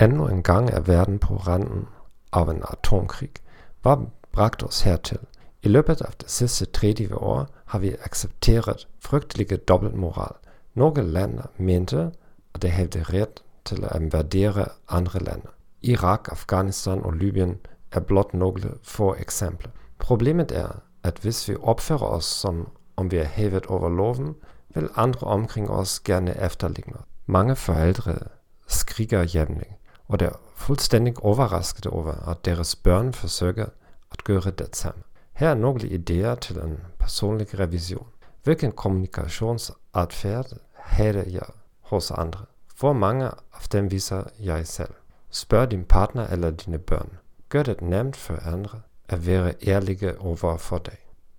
ännu en gang er verden på randen av en atomkrig. Hva brakte oss hertil? I løpet av de siste 30 år har vi akseptert fryktelig dobbeltmoral. Noen land mente at de hadde rett til å invadere andre land. Irak, Afghanistan og Libyen er blott noen få eksempler. Problemet er at hvis vi oppfører oss som om vi er hevet over loven, vil andre omkring oss gjerne efterligne oss. Mange foreldre skriker jevnlig, og de er fullstendig overrasket over at deres barn forsøker å gjøre det samme. Her er noen ideer til en personlig revisjon. Hvilken kommunikasjonsatferd hadde jeg hos andre? Hvor mange av dem viser jeg selv? Spør din partner eller dine barn. Gjør det nemt for andre å være ærlige overfor deg.